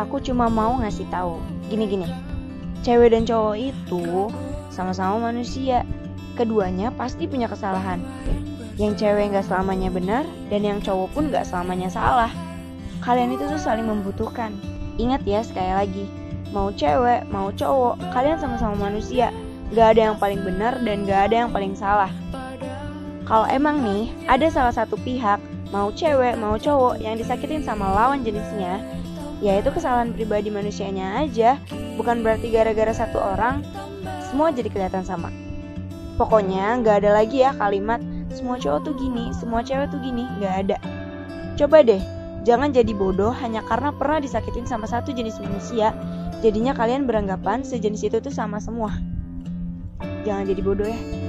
Aku cuma mau ngasih tahu. Gini-gini. Cewek dan cowok itu sama-sama manusia. Keduanya pasti punya kesalahan. Yang cewek nggak selamanya benar dan yang cowok pun nggak selamanya salah. Kalian itu tuh saling membutuhkan. Ingat ya sekali lagi, mau cewek, mau cowok, kalian sama-sama manusia. Gak ada yang paling benar dan gak ada yang paling salah. Kalau emang nih, ada salah satu pihak, mau cewek, mau cowok, yang disakitin sama lawan jenisnya, ya itu kesalahan pribadi manusianya aja. Bukan berarti gara-gara satu orang, semua jadi kelihatan sama. Pokoknya gak ada lagi ya kalimat semua cowok tuh gini, semua cewek tuh gini, gak ada. Coba deh, jangan jadi bodoh hanya karena pernah disakitin sama satu jenis manusia, jadinya kalian beranggapan sejenis itu tuh sama semua. Jangan jadi bodoh ya.